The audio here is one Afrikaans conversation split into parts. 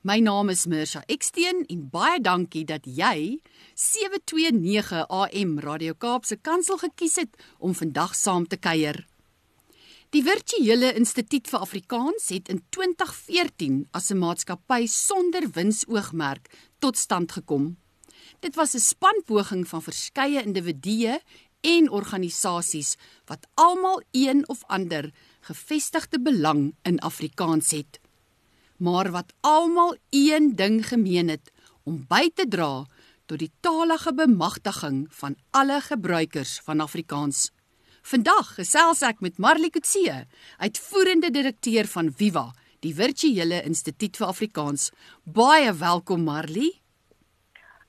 My naam is Mirsha Eksteen en baie dankie dat jy 729 AM Radio Kaap se kantsel gekies het om vandag saam te kuier. Die Virtuele Instituut vir Afrikaans het in 2014 as 'n maatskappy sonder winsoogmerk tot stand gekom. Dit was 'n spanpoging van verskeie individue en organisasies wat almal een of ander gevestigde belang in Afrikaans het maar wat almal een ding gemeen het om by te dra tot die talige bemagtiging van alle gebruikers van Afrikaans. Vandag gesels ek met Marlie Kutse, uitvoerende direkteur van Viva, die Virtuele Instituut vir Afrikaans. Baie welkom Marlie.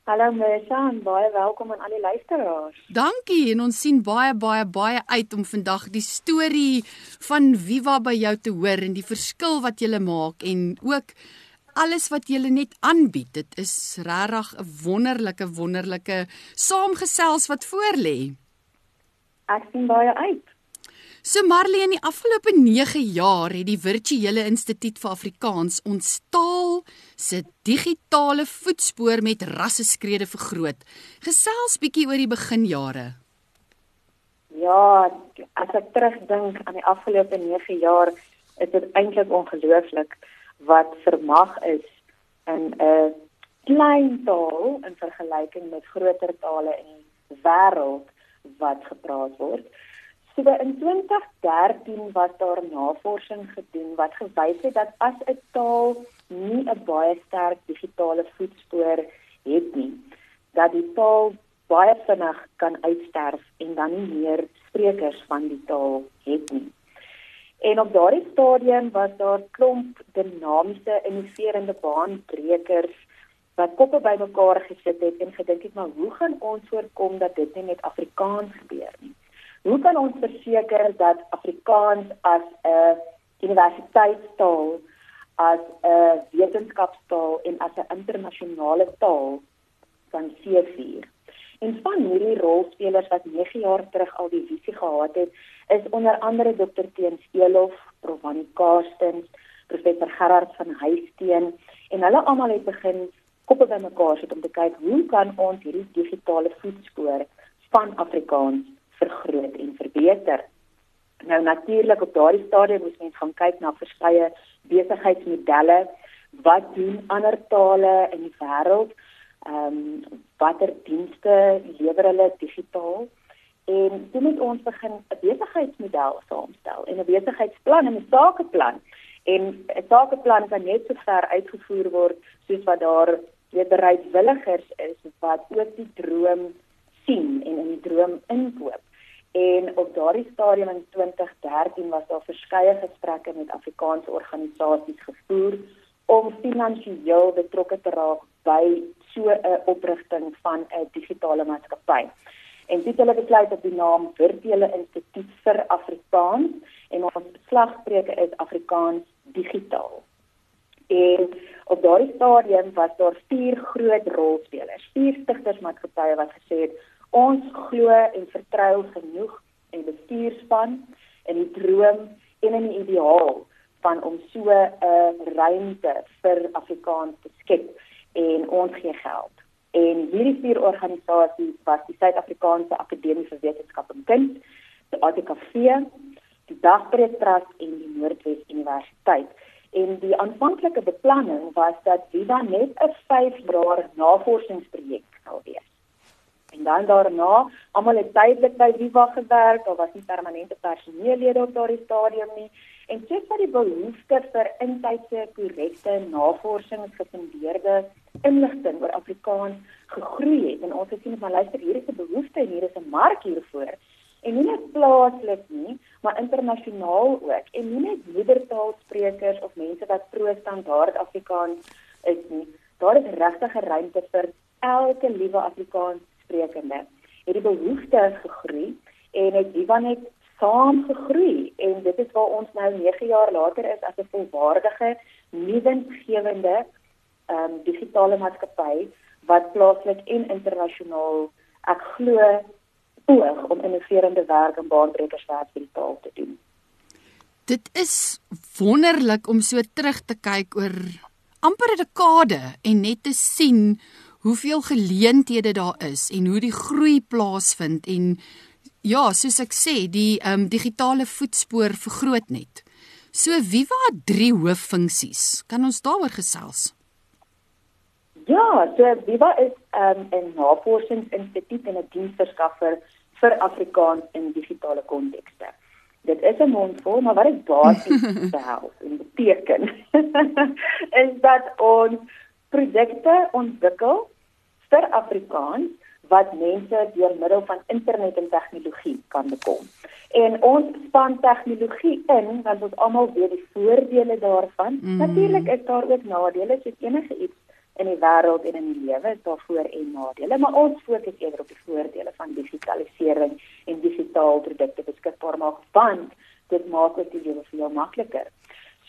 Hallo Mersa en baie welkom aan al die luisteraars. Dankie en ons sien baie baie baie uit om vandag die storie van Viva by jou te hoor en die verskil wat jy maak en ook alles wat jy net aanbied. Dit is regtig 'n wonderlike wonderlike saamgesels wat voorlê. Ek sien baie uit. So Marley in die afgelope 9 jaar het die Virtuele Instituut vir Afrikaans ons taal se digitale voetspoor met rasseskrede vergroot. Gesels bietjie oor die beginjare. Ja, as ek terugdink aan die afgelope 9 jaar, is dit eintlik ongelooflik wat vermag is in 'n klein taal in vergelyking met groter tale in die wêreld wat gepraat word. So in 2013 was daar navorsing gedoen wat gewys het dat as 'n taal nie 'n baie sterk digitale voetspoor het nie, dat die taal baie vinnig kan uitsterf en dan nie meer sprekers van die taal het nie. En op daardie stadium was daar klomp dinamiese innoverende baanbrekers wat koppe bymekaar gesit het en gedink het maar hoe gaan ons voorkom dat dit nie met Afrikaans gebeur nie. Hoe kan ons verseker dat Afrikaans as 'n universiteitstaal, as 'n wetenskapstaal en as 'n internasionale taal kan seëvier? En van hierdie rolspelers wat 9 jaar terug al die visie gehad het, is onder andere Dr. Teens Elof, Prof. Annie Karstens, Professor Gerard van Huisteen en hulle almal het begin koppe bymekaar sit om te kyk hoe kan ons hierdie digitale voetspoor van Afrikaans vergroot en verbeter. Nou natuurlik op daardie stadium moet mens gaan kyk na verskeie besigheidsmodelle wat doen ander tale in die wêreld. Ehm um, watter dienste lewer hulle digitaal? En toe moet ons begin 'n besigheidsmodel saamstel en 'n besigheidsplan en 'n sakeplan. En 'n sakeplan kan net so ver uitgevoer word soos wat daar weer bereidwilligers is wat ook die droom sien en in die droom inkoop. En op daardie stadium in 2013 was daar verskeie gesprekke met Afrikaanse organisasies gevoer om finansiëel betrokke te raak by so 'n oprigting van 'n digitale maatskappy. En dit hulle besluit op die naam Virtuele Instituut vir Afrikaans en ons beslagspreuke is Afrikaans digitaal. En op daardie stadium was daar vier groot rolspelers, vier stigtersmaatskappye wat gesê het Ons glo en vertrou genoeg in bestuurspan en die droom en in die ideaal van om so 'n ruimte vir Afrikaans te skep en ons gee geld. En hierdie vier organisasies was die Suid-Afrikaanse Akademie vir Wetenskap en Kuns, die ATKV, die Dagbreek Trust en die Noordwes Universiteit. En die aanvanklike beplanning was dat Viva net 'n 5 jaar navorsingsprojek sou wees. En dan daarna, almal het tydelik by Viva gewerk, daar was nie permanente personeellede op daardie stadium nie. En soos wat die behoefte vir intydse korrekte navorsing gefundeerde inligting oor Afrikaans gegroei het en ons het sien maar luister hier is 'n behoefte en hier is 'n mark hiervoor. En nie net plaaslik nie, maar internasionaal ook. En nie net moedertaalsprekers of mense wat pro-standaard Afrikaans is nie. Daar is regtig 'n ruimte vir elke liewe Afrikaans sprekende het die behoefte gegroei en het Viva net saam gegroei en dit is waar ons nou 9 jaar later is as 'n volwaardige nuwensgewende ehm um, digitale maatskappy wat plaaslik en internasionaal ek glo oog om innoverende werk en baanbrekerswerk vir die taal te doen. Dit is wonderlik om so terug te kyk oor amper 'n dekade en net te sien hoeveel geleenthede daar is en hoe die groei plaasvind en ja, soos ek sê, die ehm um, digitale voetspoor vergroot net. So Viva het drie hooffunksies. Kan ons daaroor gesels? Ja, so Viva is um, 'n navorsingsinstituut en 'n diensverskaffer vir Afrikaans in digitale kontekste. Dit is 'n mondvol, maar wat dit basies behels en beteken is dat ons projekte ontwikkel vir Afrikaans wat mense deur middel van internet en tegnologie kan bekom. En ons span tegnologie in want ons almal weet die voordele daarvan. Mm. Natuurlik is daar ook nadele soos enige iets in die wêreld en in die lewe is daar voor en nadele, maar ons fokus eerder op die voordele van digitalisering en digitale produkte beskikbaar maak want dit maak dit die lewe veel makliker.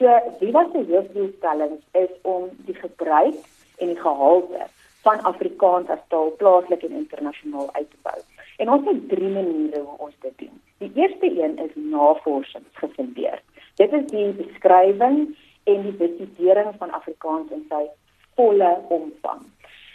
So, wie was die hoofdoelstelling is om die gebruik en die gehalte van Afrikaans as taal plaaslik en internasionaal uit te bou. En ons het drie maniere hoe ons dit doen. Die eerste een is navorsing gefundeer. Dit is die beskrywing en die bestudering van Afrikaans in sy volle omvang.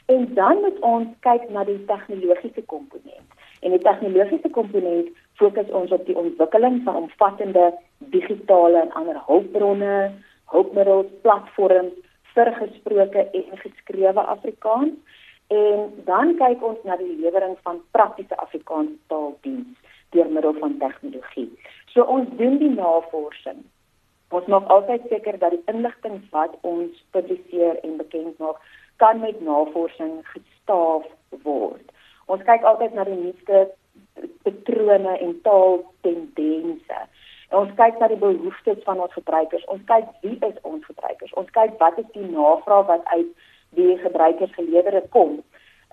En dan moet ons kyk na die tegnologiese komponent. En die tegnologiese komponent fokus ons op die ontwikkeling van omvattende digitale en ander hulpbronne, hulpmiddels, platforms vir gesproke en geskrewe Afrikaans en dan kyk ons na die lewering van praktiese Afrikaans taaldiens deur middel van tegnologie. So ons doen die navorsing. Ons maak altyd seker dat die inligting wat ons publiseer en bekend maak kan met navorsing gestaaf word. Ons kyk altyd na die nuutste patrone en taaltendense. Ons kyk na die behoeftes van ons gebruikers. Ons kyk wie is ons gebruikers. Ons kyk wat is die navraag wat uit die gebruikers gelewer kom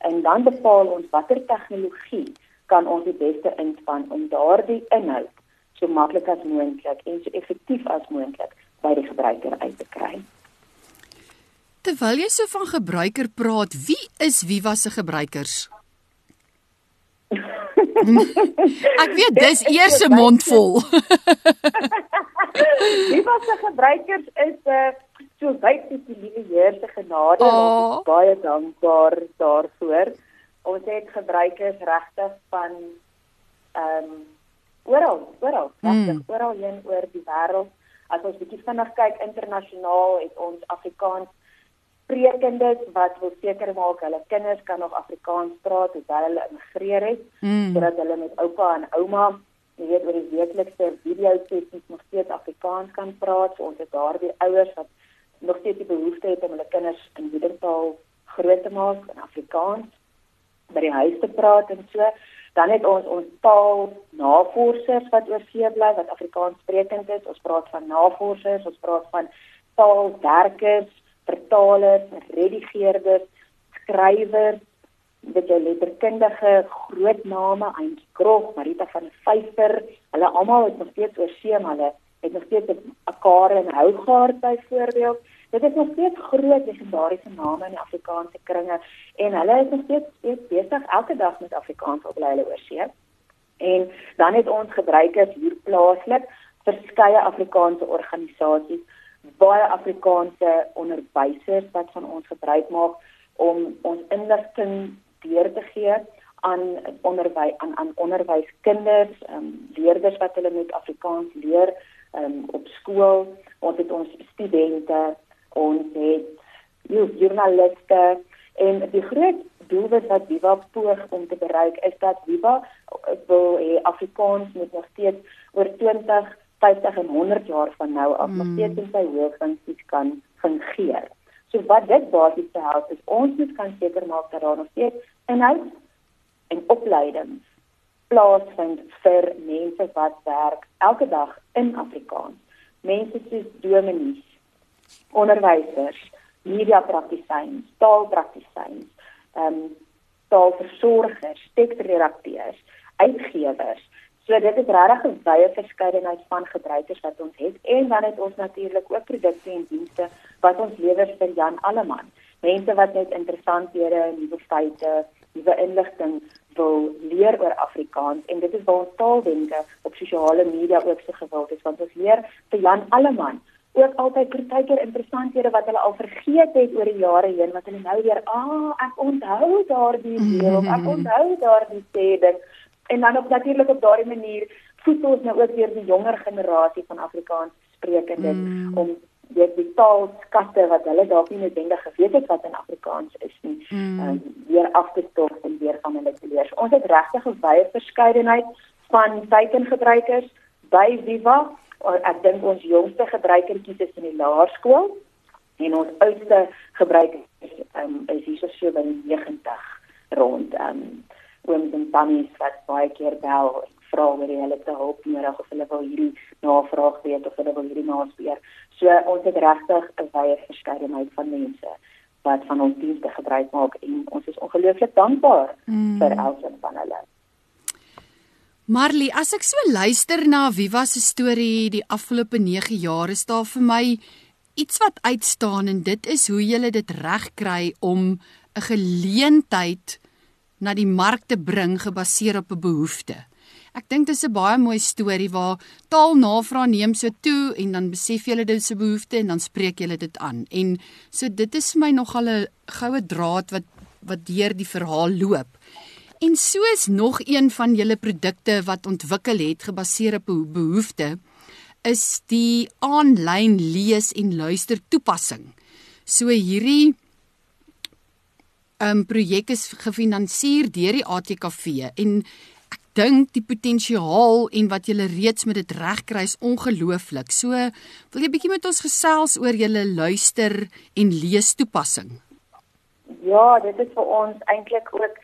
en dan bepaal ons watter tegnologie kan ons die beste inspan om daardie inhoud so maklik as moontlik en so effektief as moontlik by die gebruiker uit te kry. Terwyl jy so van gebruiker praat, wie is Viva se gebruikers? Ek weet dis eers 'n mond vol. Die wat se gebruikers is 'n uh, eh, so baie die liewe Heer se genade oh. baie dankbaar daarvoor. Ons het gebruikers regtig van ehm um, oral, oral, regtig mm. oral heen oor die wêreld. As ons bietjie vinnig kyk internasionaal het ons Afrikaans sprekendes wat wil seker maak hulle kinders kan nog Afrikaans praat terwyl hulle immigreer het mm. sodat hulle met oupa en ouma jy weet oor die weeklikse video sessies nog steeds Afrikaans kan praat. So ons het daardie ouers wat nog steeds die behoefte het om hulle kinders in moedertaal groot te maak in Afrikaans by die huis te praat en so. Dan het ons ons taal navorsers wat oor see bly wat Afrikaans sprekend is. Ons praat van navorsers ons praat van taalwerkers vertalers, redigeerders, skrywers, dit jou letterkundige groot name, Heinz Krog, Marita van Vyver, hulle almal het nog steeds oor see, maar hulle het nog steeds 'n Kare en Hougaard byvoorbeeld. Dit is nog steeds groot legendariese name in die Afrikaanse kringe en hulle is nog steeds, steeds besig elke dag met Afrikaans op hulle oor see. En dan het ons gebruikers hier plaaslik verskeie Afrikaanse organisasies baie Afrikaanse onderwysers wat van ons gebruik maak om ons inligting deur te gee aan onderwys aan aan onderwyskinders, ehm um, leerders wat hulle met Afrikaans leer ehm um, op skool. Ons het ons studente, ons het joernaliste en die groot doelwit wat Viva poog om te bereik is dat Viva wil hê Afrikaans moet nog steeds oor 20 50 en 100 jaar van nou af nog mm. steeds in sy hooffunksie kan fungeer. So wat dit basies behels is ons moet kan seker maak dat daar nog steeds inhoud en opleiding plaasvind vir mense wat werk elke dag in Afrikaans. Mense soos dominees, onderwysers, media praktisyns, taalpraktisyns, ehm um, taalversorgers, teksredakteurs, uitgewers So dit is regtig 'n wye verskeidenheid van gebruikers wat ons het en dan het ons natuurlik ook produkte en dienste wat ons lewer vir Jan Alleman. Mense wat net interessanthede, nuwe feite, nuwe inligting wil leer oor Afrikaans en dit is waar ons taalwenke op sosiale media ook so gewild is want ons leer vir Jan Alleman ook altyd partykeer interessanthede wat hulle al vergeet het oor die jare heen wat hulle nou weer ah ek onthou daardie deel of ek onthou daardie sê ding en dan op natuurlik op daardie manier voed ons nou ook weer die jonger generasie van Afrikaans sprekendes mm. om weet die taalskatte wat hulle dalk nie noodwendig geweet het wat in Afrikaans is nie mm. um, weer af te tog en weer van hulle te leer. Ons het regtig 'n wye verskeidenheid van teikengebruikers by Viva. Ek dink ons jongste gebruikertjies is in die laerskool en ons oudste gebruikers um, is hier so by 90 rond. Um, ooms en tannies wat baie keer bel vra oor hulle te help nodig of hulle wil hierdie navraag weet of hulle wil hierdie naspeur. So ons het regtig 'n wye verskeidenheid van mense wat van ons dienste gebruik maak en ons is ongelooflik dankbaar mm. vir elkeen van hulle. Marley, as ek so luister na Viva se storie die afgelope 9 jaar, is daar vir my iets wat uitstaan en dit is hoe jy dit reg kry om 'n geleentheid na die mark te bring gebaseer op 'n behoefte. Ek dink dit is 'n baie mooi storie waar taalnavraag neem so toe en dan besef jy dit is 'n behoefte en dan spreek jy dit aan. En so dit is vir my nogal 'n goue draad wat wat deur die verhaal loop. En so is nog een van julle produkte wat ontwikkel het gebaseer op behoefte is die aanlyn lees en luister toepassing. So hierdie um, projek is gefinansier deur die ATKV en ek dink die potensiaal en wat julle reeds met dit regkry is ongelooflik. So wil jy bietjie met ons gesels oor julle luister en lees toepassing? Ja, dit is vir ons eintlik ook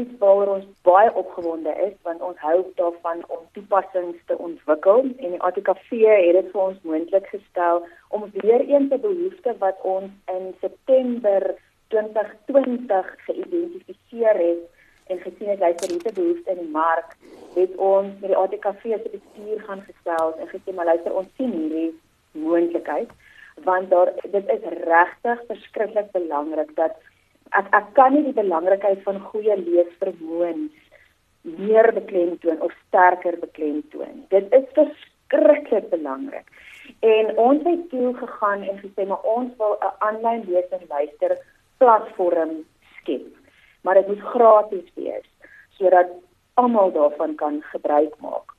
iets waaroor ons baie opgewonde is want ons hou daarvan om toepassings te ontwikkel en die ATKV het dit vir ons moontlik gestel om weer eens 'n behoefte wat ons in September 2020 geïdentifiseer het en gesien het hy vir hierdie behoefte in die mark, het ons met die ATKV se bestuur gaan gestel en gesê maar luister ons sien hierdie moontlikheid want daar dit is regtig verskriklik belangrik dat ek ek kan nie die belangrikheid van goeie leesvermoëns meer beklemtoon of sterker beklemtoon. Dit is verskriklik belangrik. En ons het toe gegaan en gesê maar ons wil 'n aanlyn lees en luister platform skep. Maar dit moet gratis wees sodat almal daarvan kan gebruik maak.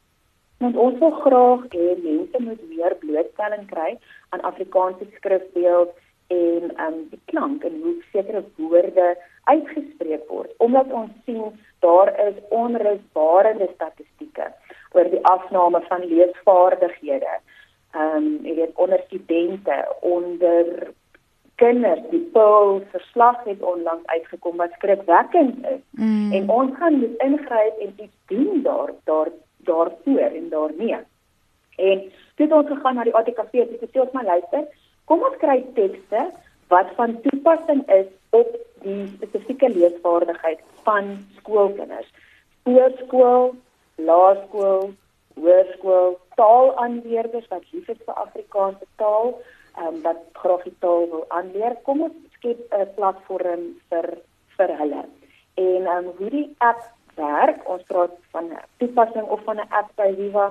Want ons wil graag hê mense moet meer blootstelling kry aan Afrikaanse skrifbeeld en um die klank en hoe sekere woorde uitgespreek word omdat ons sien daar is onrusbarende statistieke oor die afname van leesvaardighede. Um, jy weet onder studente onder kinders die Pearl verslag het onlangs uitgekom wat skrikwekkend is mm. en ons gaan moet ingryp en iets doen daar daar daarvoor en daarmee. En dit ons gegaan na die ATKV en sê ons maar luister, kom ons kry tekste wat van toepassing is op die spesifieke leesvaardigheid van skoolkinders. Voorskool, laerskool, hoërskool, taalaanleerders wat lief is vir Afrikaanse taal ehm um, wat graag die taal wil aanleer, kom ons skep 'n platform vir vir hulle. En um, hoe die app werk, ons praat van 'n toepassing of van 'n app by Viva,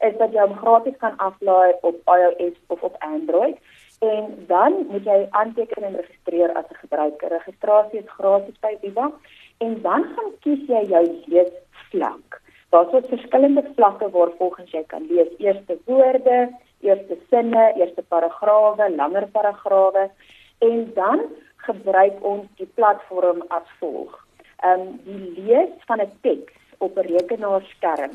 is dat jy hom gratis kan aflaai op iOS of op Android. En dan moet jy aanteken en registreer as 'n gebruiker. Registrasie is gratis by Viva en dan gaan kies jy jou leesvlak. Daar's verskillende vlakke waar volgens jy kan lees eerste woorde, eerste sinne, eerste paragrawe, langer paragrawe en dan gebruik ons die platform as volg. Ehm um, die lees van 'n teks op 'n rekenaarskerm.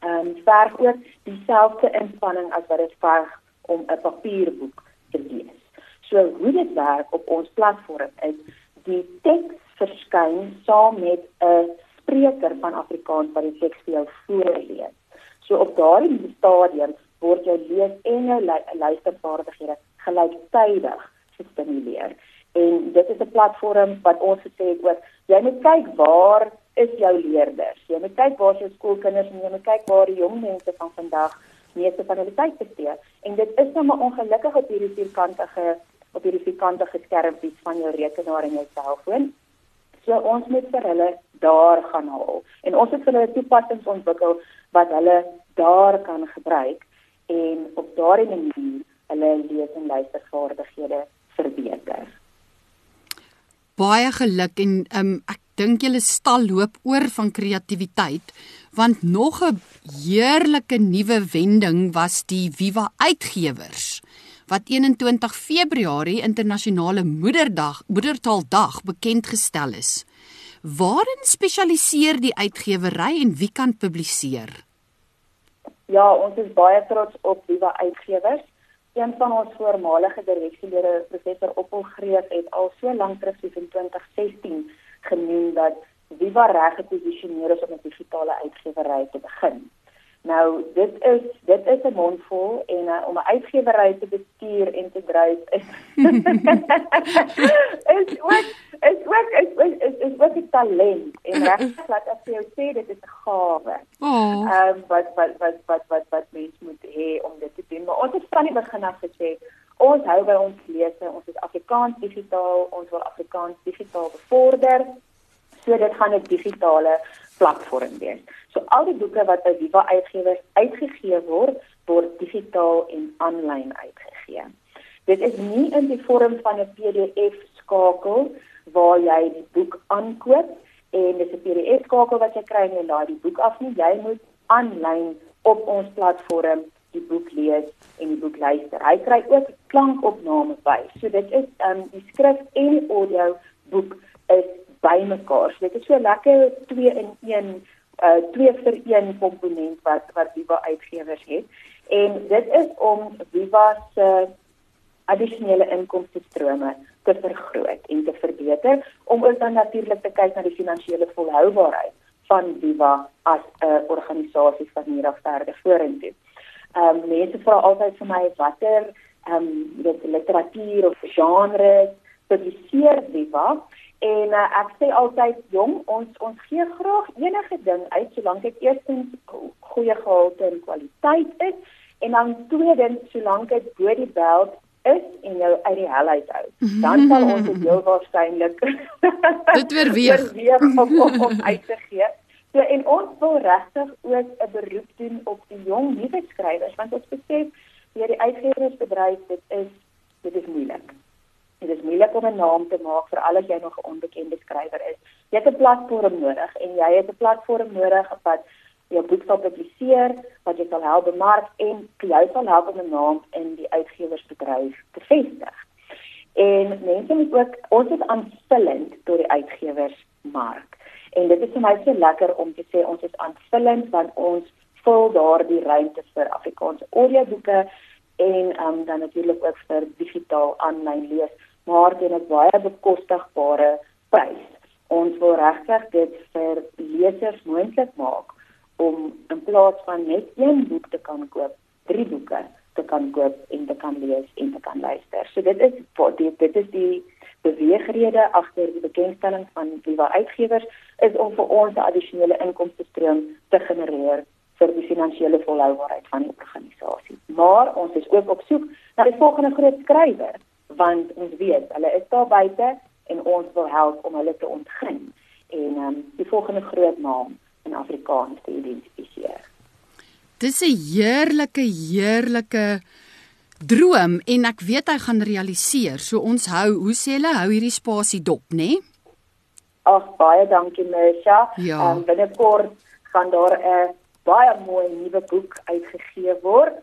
Ehm um, verg ook dieselfde inspanning as wat dit verg om 'n papierboek te lees. So hoe dit werk op ons platform is die teks verskyn saam met 'n spreker van Afrikaans wat die teks vir jou voorlees. So op daardie stadium word jou lees en jou luistervaardighede gelyktydig gestimuleer. En dit is 'n platform wat ons gesê het oor jy moet kyk waar is jou leerders. Jy moet kyk waar jou skoolkinders en jy moet kyk waar die jong mense van vandag meeste van hulle tyd bestee. En dit is nou maar ongelukkig op hierdie vierkantige op hierdie vierkantige skermpies van jou rekenaar en jou selfoon. So ons moet vir hulle daar gaan haal. En ons het vir hulle toepassings ontwikkel wat hulle daar kan gebruik en op daardie manier hulle lees en luistervaardighede verbeter. Baie geluk en um, ek dink julle stal loop oor van kreatiwiteit want nog 'n heerlike nuwe wending was die Viva Uitgewers wat 21 Februarie internasionale moederdag moedertaaldag bekend gestel is. Waarin spesialiseer die uitgewery en wie kan publiseer? Ja, ons is baie trots op Viva Uitgewers. Een van ons voormalige direksielede, professor Oppel Greef, het al so lank terug in 2016 genoem dat Viva reg geposisioneer is om 'n digitale uitgewery te begin. Nou, dit is dit is 'n mondvol en uh, om 'n uitgewery te bestuur en te dryf is is ook is ook is is is, is ook 'n talent en regtig laat ek vir jou sê dit is 'n gawe. Oh. Ehm um, wat wat wat wat wat wat mens moet hê om dit te doen. Maar ons het van die begin af gesê ons hou by ons lese, ons is Afrikaans digitaal, ons wil Afrikaans digitaal bevorder. So dit gaan 'n digitale platform wees. So al die boeke wat by Viva uitgewers uitgegee word, word digitaal en aanlyn uitgegee. Dit is nie in die vorm van 'n PDF skakel waar jy die boek aankoop en dis 'n PDF skakel wat jy kry en jy laai die boek af nie. Jy moet aanlyn op ons platform die boek lees en die boek luister. Hy kry ook klankopname by. So dit is um die skrif en audio boek is bymekaar. So dit is so lekker 2 in 1 uh 2 vir 1 komponent wat wat Viva uitgewers het. En dit is om Viva se addisionele inkomste strome te vergroot en te verbeter om ook dan natuurlik te kyk na die finansiële volhoubaarheid van Viva as 'n organisasie van hier af verder vorentoe. Ehm um, mense vra altyd vir my watter ehm um, literatuur of genre publiseer Viva En uh, ek sê altyd jong, ons ons gee graag enige ding uit solank dit eerstens goeie gehalte en kwaliteit is en dan tweedens solank dit bo die beld is en jou uit die hel uit hou. Dan sal ons dit heel waarskynlik dit weer weer weer om, om, om uit te gee. So en ons wil regtig ook 'n beroep doen op die jong nuwe skrywers want ons besef deur die uitgewersbedryf dit is dit is moeilik. Dit is moeilik om 'n naam te maak vir al as jy nog 'n onbekende skrywer is. Jy het 'n platform nodig en jy het 'n platform nodig wat jou boek sal publiseer, wat jy sal help bemark en jou sal help om 'n naam in die uitgewersbedryf te vestig. En mense moet ook ons is aanvullend tot die uitgewersmark. En dit is vir my so lekker om te sê ons is aanvullend want ons vul daardie ruimte vir Afrikaanse audioboeke en um, dan natuurlik ook vir digitaal aanlyn lees maar teen 'n baie bekostigbare prys. Ons wil regtig dit vir lesers moontlik maak om in plaas van net een boek te kan koop, drie boeke te kan koop en te kan lees en te kan luister. So dit is dit, dit is die beweegrede agter die bekendstelling van Viva Uitgewers is om vir ons 'n addisionele inkomste stroom te genereer vir die finansiële volhoubaarheid van die organisasie. Maar ons is ook op soek na die volgende groot skrywer want ons weet hulle is daar buite en ons wil help om hulle te ontgin en um, die volgende groot naam in Afrikaans te identifiseer. Dis 'n heerlike heerlike droom en ek weet hy gaan realiseer. So ons hou, hoe sê hulle, hou hierdie spasie dop, né? Nee? Ag baie dankie Mersha. Ja. Um, binnekort gaan daar 'n baie mooi nuwe boek uitgegee word.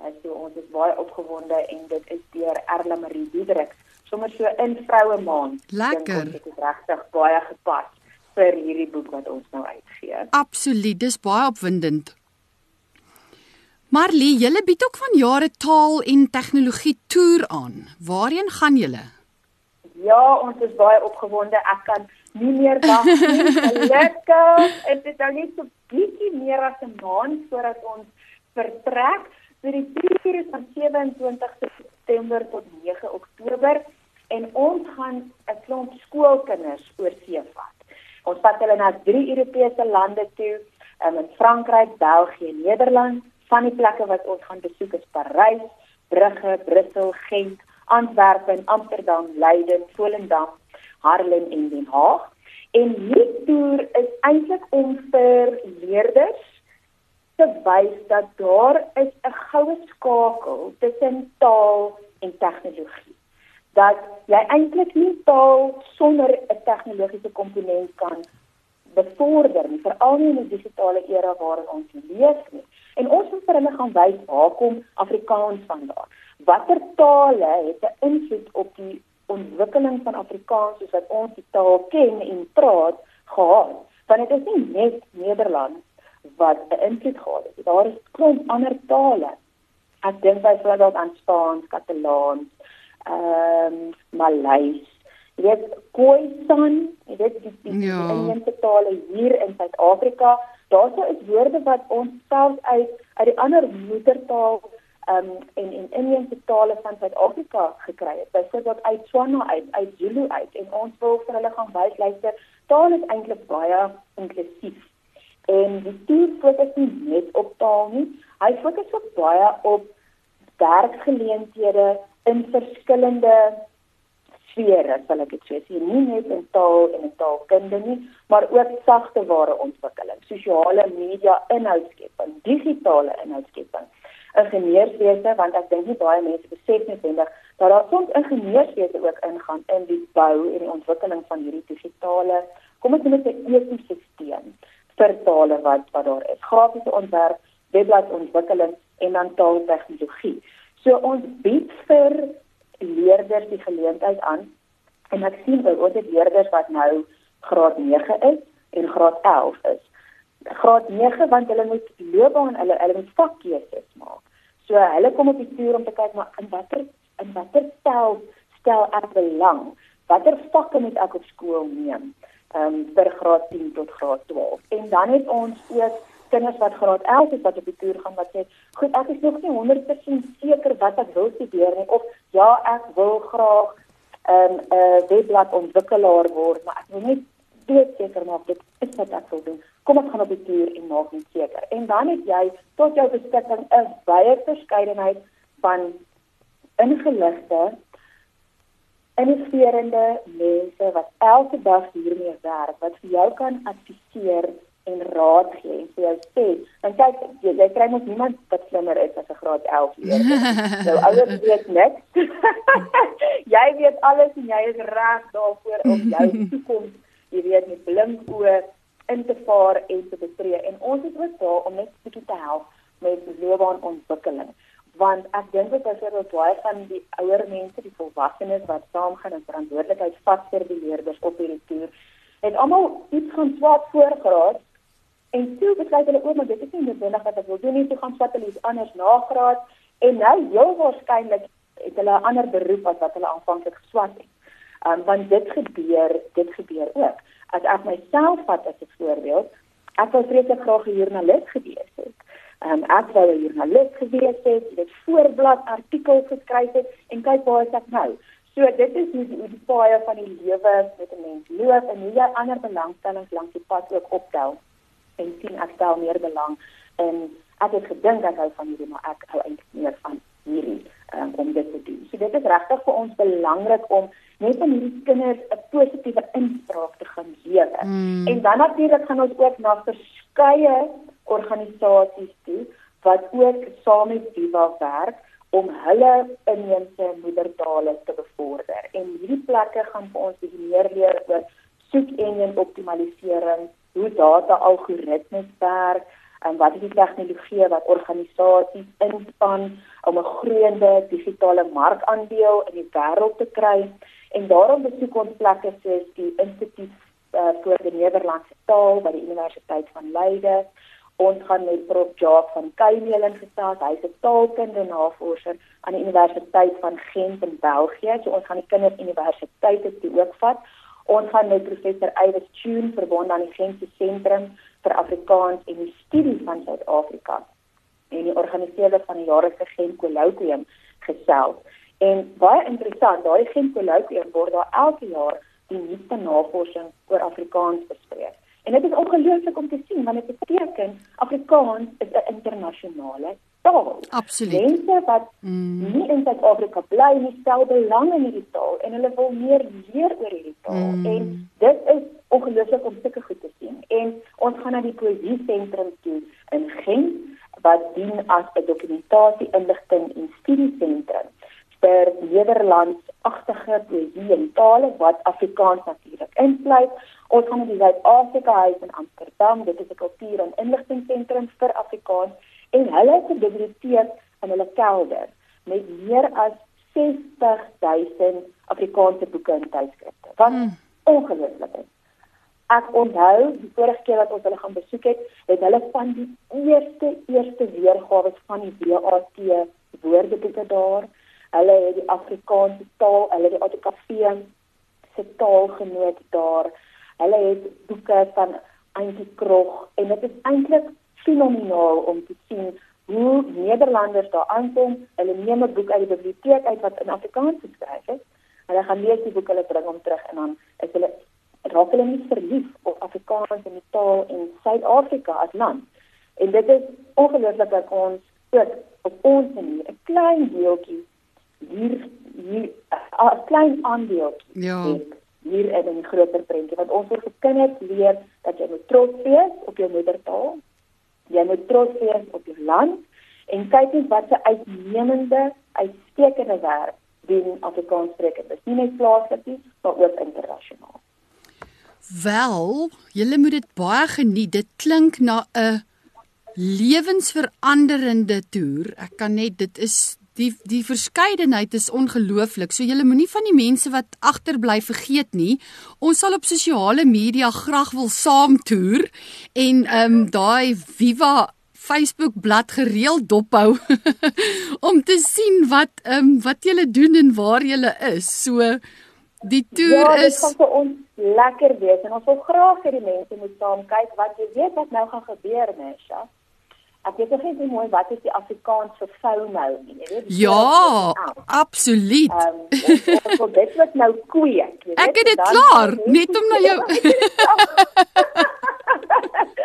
Uh, so ons is baie opgewonde en dit is deur Erla Marie Diederik. Sommers so in vroue maand. Lekker. Dit is regtig baie gepas vir hierdie boek wat ons nou uitgee. Absoluut, dis baie opwindend. Marlie, julle bied ook van jare taal en tegnologie toer aan. Waarheen gaan julle? Ja, ons is baie opgewonde. Ek kan nie meer wag nie. Lekker. Dit is nou net so bietjie meer as 'n maand voordat ons vertrek. So die toer is van 27 September tot 9 Oktober en ons gaan 'n klomp skoolkinders oor see vat. Ons vat hulle na drie Europese lande toe, um, in Frankryk, België, Nederland. Van die plekke wat ons gaan besoek is Parys, Brugge, Brussel, Gent, Antwerpen, Amsterdam, Leiden, Volendam, Haarlem en Den Haag. En hierdie toer is eintlik om vir leerders te wys dat daar is 'n goue skakel tussen taal en tegnologie. Dat jy eintlik nie taal sonder 'n tegnologiese komponent kan bevorder nie, veral nie in die digitale era waarin ons leef nie. En ons moet vir hulle gaan wys waar kom Afrikaans vandaan. Watter tale het 'n invloed op die ontwikkeling van Afrikaans soos wat ons die taal ken en praat gehad? Want dit is nie net Nederlands wat 'n invloed gehad het. Daar is klomp ander tale. Ek dink byvoorbeeld aan Spaans, Katalaans, ehm um, Maleis. Jy weet Khoisan, jy weet die die ja. Indiese tale hier in Suid-Afrika. Daar sou is woorde wat ons self uit uit die ander moedertaal ehm um, en en Indiese tale van Suid-Afrika gekry het. Byvoorbeeld uit Tswana uit, uit Zulu uit en ons wil vir hulle gaan wys luister, taal is eintlik baie inklusief. En die toer fokus nie net op taal nie, hy fokus ook baie op werkgeleenthede in verskillende sfere, sal ek dit sê. So, nie net in taal en in taalkunde nie, maar ook sagte ware ontwikkeling, sosiale media inhoudskepping, digitale inhoudskepping. Ingenieurswese want ek dink nie baie mense besef noodwendig dat daar soms ingenieurswese ook ingaan in die bou en die ontwikkeling van hierdie digitale kom ons noem dit 'n ekosisteem vir tale wat wat daar is. Grafiese ontwerp, webbladontwikkeling en dan taaltegnologie. So ons bied vir leerders die geleentheid aan en ek sien dat ons het leerders wat nou graad 9 is en graad 11 is. Graad 9 want hulle moet loopbaan hulle hulle moet vakkeuses maak. So hulle kom op die toer om te kyk maar in watter in watter stel stel ek belang. Watter vakke moet ek op skool neem? Ehm um, vir graad 10 tot graad 12. En dan het ons ook kinders wat graad 11 is wat op die toer gaan wat sê, "Goed, ek is nog nie 100% seker wat ek wil studeer nie of ja, ek wil graag ehm um, 'n uh, webblad ontwikkelaar word, maar ek wil net weet seker maak dit is wat ek wil doen." Kom ek gaan op die toer en maak net seker. En dan het jy tot jou beskikking 'n baie verskeidenheid van ingeligte innoverende mense wat elke dag hiermee werk wat vir jou kan adviseer en raad gee en vir jou sê dan kyk jy, jy kry mos niemand wat slimmer is as 'n graad 11 leerder. nou ouers weet niks. jy weet alles en jy is reg daarvoor om jou toekoms, jy weet met blink oë in te vaar en te betree en ons is ook daar om net bietjie te help met loopbaanontwikkeling want ek dink dit is oor baie van die ouer mense, die volwassenes wat saamgaan en verantwoordelikheid vat vir die leerders op hierdie toer. Het almal iets van swat voorgraad en toe besluit hulle maar dit is nie noodwendig wat ek wil doen nie, toe gaan swat hulle iets anders nagraad en nou heel waarskynlik het hulle 'n ander beroep as wat hulle aanvanklik geswat het. Um, want dit gebeur, dit gebeur ook. As ek myself vat as 'n voorbeeld, ek wou vreeslik graag 'n joernalis gewees het. Um, ek wou 'n joernalis gewees het, dit voorblad artikels geskryf het en kyk waar is ek nou. So dit is hoe die, hoe die paai van die lewe met 'n mens loop en hoe jy ander belangstellings langs die pad ook optel. En sien ek stel meer belang in ek het gedink ek hou van hierdie maar ek hou eintlik meer van hierdie um, om dit te doen. So dit is regtig vir ons belangrik om net om hierdie kinders 'n positiewe inspraak te gaan gee. Mm. En dan natuurlik gaan ons ook na verskeie organisasies toe wat ook saam met Diva werk om hulle inheemse moedertale te bevorder. En hierdie plekke gaan vir ons meer leer oor soek engine optimalisering, hoe data algoritmes werk en wat is die tegnologie wat organisasies inspan om 'n groeiende digitale markandeel in die wêreld te kry. En daarom besoek ons plekke soos die Instituut uh, vir die Nederlandse Taal by die Universiteit van Leiden ons gaan met prof Jacques van Kuimeling gesels. Hy's 'n taalkunde navorser aan die Universiteit van Gent in België. So ons gaan die kinders universiteite toe ook vat. Ons gaan met professor Iwes Tune verbonde aan die Gentse Sentrum vir Afrikaans en die studie van Suid-Afrika en die organiseerder van die jaarlikse Gent Colloquium gesels. En baie interessant, daai Gent Colloquium word daar elke jaar die nuutste navorsing oor Afrikaans bespreek. En dit is ongelooflik om te sien want dit beteken Afrikaans is 'n internasionale taal. Absoluut. Mense wat mm. nie in Suid-Afrika bly nie, stel belang in hierdie taal en hulle wil meer leer oor hierdie taal. Mm. En dit is ongelooflik om sulke goed te sien. En ons gaan na die poesie sentrum toe in Gent wat dien as 'n dokumentasie, inligting en studiesentrum vir Nederlandsagtige poesie en tale wat Afrikaans natuurlik insluit. Ons gaan na die Suid-Afrika Huis in Amsterdam, dit is 'n kultuur- en inligtingseentrum vir Afrikaans en hulle het 'n biblioteek in hulle kelder met meer as 60000 Afrikaanse boeke en tydskrifte. Wat mm. ongelooflik is. Ek onthou die vorige keer wat ons hulle gaan besoek het, het hulle van die eerste eerste weergawe van die WAT woordeboeke daar. Hulle het die Afrikaanse taal, hulle het die ATKV se taalgenoot daar. Hulle het boeke van Antjie Krog en dit is eintlik fenomenaal om te sien hoe Nederlanders daar aankom. Hulle neem 'n boek uit die biblioteek uit wat in Afrikaans geskryf is. Hulle gaan lees die boek, hulle bring hom terug en dan is hulle raak hulle nie verlief op Afrikaans en die taal in Suid-Afrika as land. En dit is ongelooflik dat ons ook op ons manier 'n klein deeltjie hier hier 'n klein aandeel ja hier in 'n groter prentjie want ons wil vir kinders leer dat jy moet trots wees op jou moedertaal jy moet trots wees op jou land en kyk net wat 'n uitnemende uitstekende werk doen Afrikaans sprekers dis nie net plaaslik nie maar ook internasionaal Wel, julle moet dit baie geniet. Dit klink na 'n lewensveranderende toer. Ek kan net dit is die die verskeidenheid is ongelooflik. So julle moenie van die mense wat agterbly vergeet nie. Ons sal op sosiale media graag wil saamtoer en ehm um, daai Viva Facebook bladsy gereeld dophou om te sien wat ehm um, wat julle doen en waar julle is. So die toer ja, is Ja, dit gaan vir ons lekker wees en ons wil graag hê die mense moet saam kyk wat jy weet wat nou gaan gebeur, Mesha. Ek weet nog nie mooi wat is die Afrikaans vir vou nou nie, jy weet. Ja, absoluut. Ehm um, so dit wat nou kweek, jy weet. Ek het dit klaar, net om na jou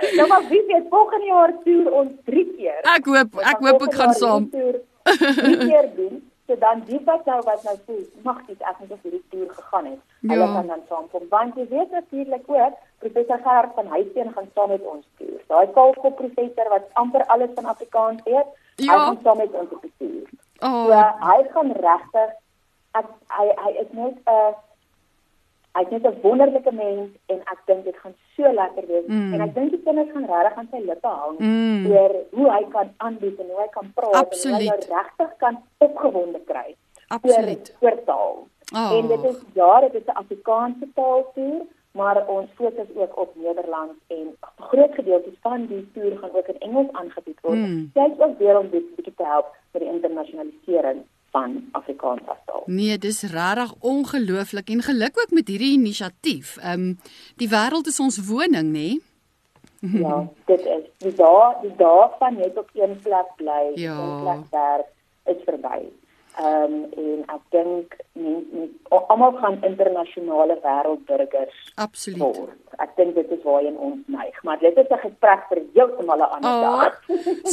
Nou maar wie weet volgende jaar toer ons 3 keer. Ek hoop ek hoop ek gaan saam. 3 keer doen. So dan die wat nou wat nou voel, mag dit ek net vir die toer gegaan het. Ja. Hulle kan dan saamkom. Want jy weet natuurlik ook professor Gerard van Huisteen gaan saam met ons toer. Daai kaalkop professor wat amper alles van Afrikaans weet, ja. hy gaan saam met ons op toer. Oh. So hy gaan regtig hy hy is net 'n uh, hy's net 'n wonderlike mens en ek dink dit gaan so lekker wees mm. en ek dink die kinders gaan regtig aan sy lippe hang mm. oor hoe hy kan aanbied en hoe hy kan praat Absoluut. en hoe hy regtig kan opgewonde kry Absoluut. oor, oor taal. Oh. En dit is ja, dit is 'n Afrikaanse taaltoer, maar ons fokus ook op Nederlands en groot gedeeltes van die toer gaan ook in Engels aangebied word. Mm. Dit is ook weer om dit bietjie te help vir die internasionalisering van Afrikaans as taal. Nee, dis regtig ongelooflik en geluk ook met hierdie inisiatief. Ehm um, die wêreld is ons woning, nê? Nee? ja, dit is. Die dae, die dae van net op een plek bly, ja. een plek werk is verby. Ehm um, en ek dink almal gaan internasionale wêreldburgers. Absoluut. Word. Ek dink dit is waarheen ons neig, maar dit is 'n gesprek vir heeltemal 'n ander oh, dag.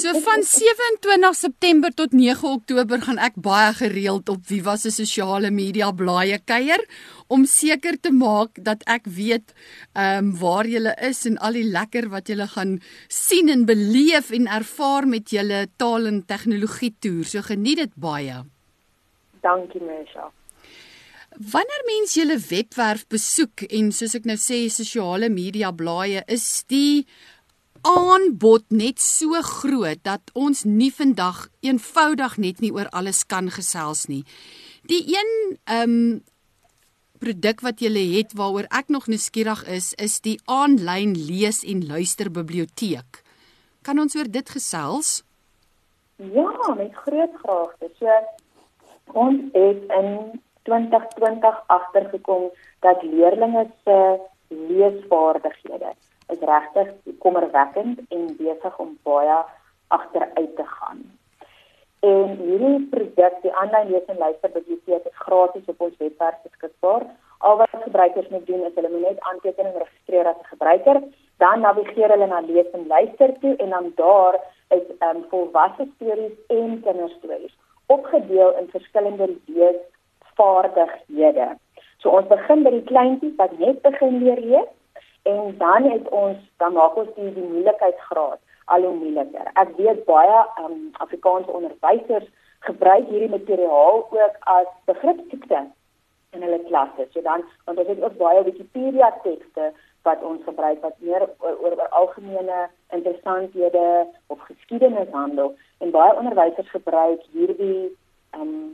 so van 27 September tot 9 Oktober gaan ek baie gereeld op Viva se sosiale media blaaie kuier om seker te maak dat ek weet ehm um, waar jy is en al die lekker wat jy gaan sien en beleef en ervaar met julle taal en tegnologie toer. So geniet dit baie. Dankie Mesha. Wanneer mens julle webwerf besoek en soos ek nou sê sosiale media blaaie is die aanbod net so groot dat ons nie vandag eenvoudig net nie oor alles kan gesels nie. Die een ehm um, produk wat jy het waaroor ek nog nuuskierig is, is die aanlyn lees en luister biblioteek. Kan ons oor dit gesels? Ja, met groot graagte. So Ons het in 2020 agtergekom dat leerders se leesvaardighede is regtig kommerwekkend en besig om baie agteruit te gaan. En hierdie produk, die aanlyn lees en luister biblioteek is gratis op ons webwerf beskikbaar. Al wat gebruikers moet doen is hulle moet net aantekening registreer as 'n gebruiker, dan navigeer hulle na lees en luister toe en dan daar is ehm um, volwasse stories en kinderstories opgedeel in verskillende leesvaardighede. So ons begin by die kleintjies wat net begin leer lees en dan het ons dan maak ons die, die moeilikheidsgraad al hoe moeiliker. Ek weet baie um, Afrikaanse onderwysers gebruik hierdie materiaal ook as begripsiekte in hulle klasse. So dan want ons het ook baie Wikipedia tekste wat ons gebruik wat meer oor, oor, oor algemene interessanthede of geskiedenis handel en baie onderwysers gebruik hierdie ehm um,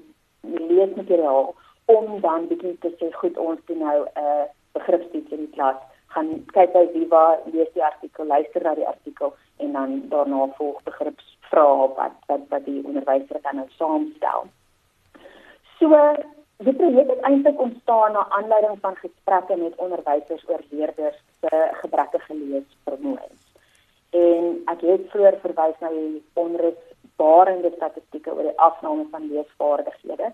leesmateriaal om dan bietjie te sê goed ons doen nou 'n uh, begripsiekte in die klas gaan kyk by Viva lees die artikel luister na die artikel en dan daarna volg begripsvrae wat wat wat die onderwyser dan nou saamstel. So die projek het eintlik ontstaan na aanleiding van gesprekke met onderwysers oor leerders se gebrekkige leesvermoëns. En ek het vroeër verwys na die onrusbarende statistieke oor die afname van leesvaardighede.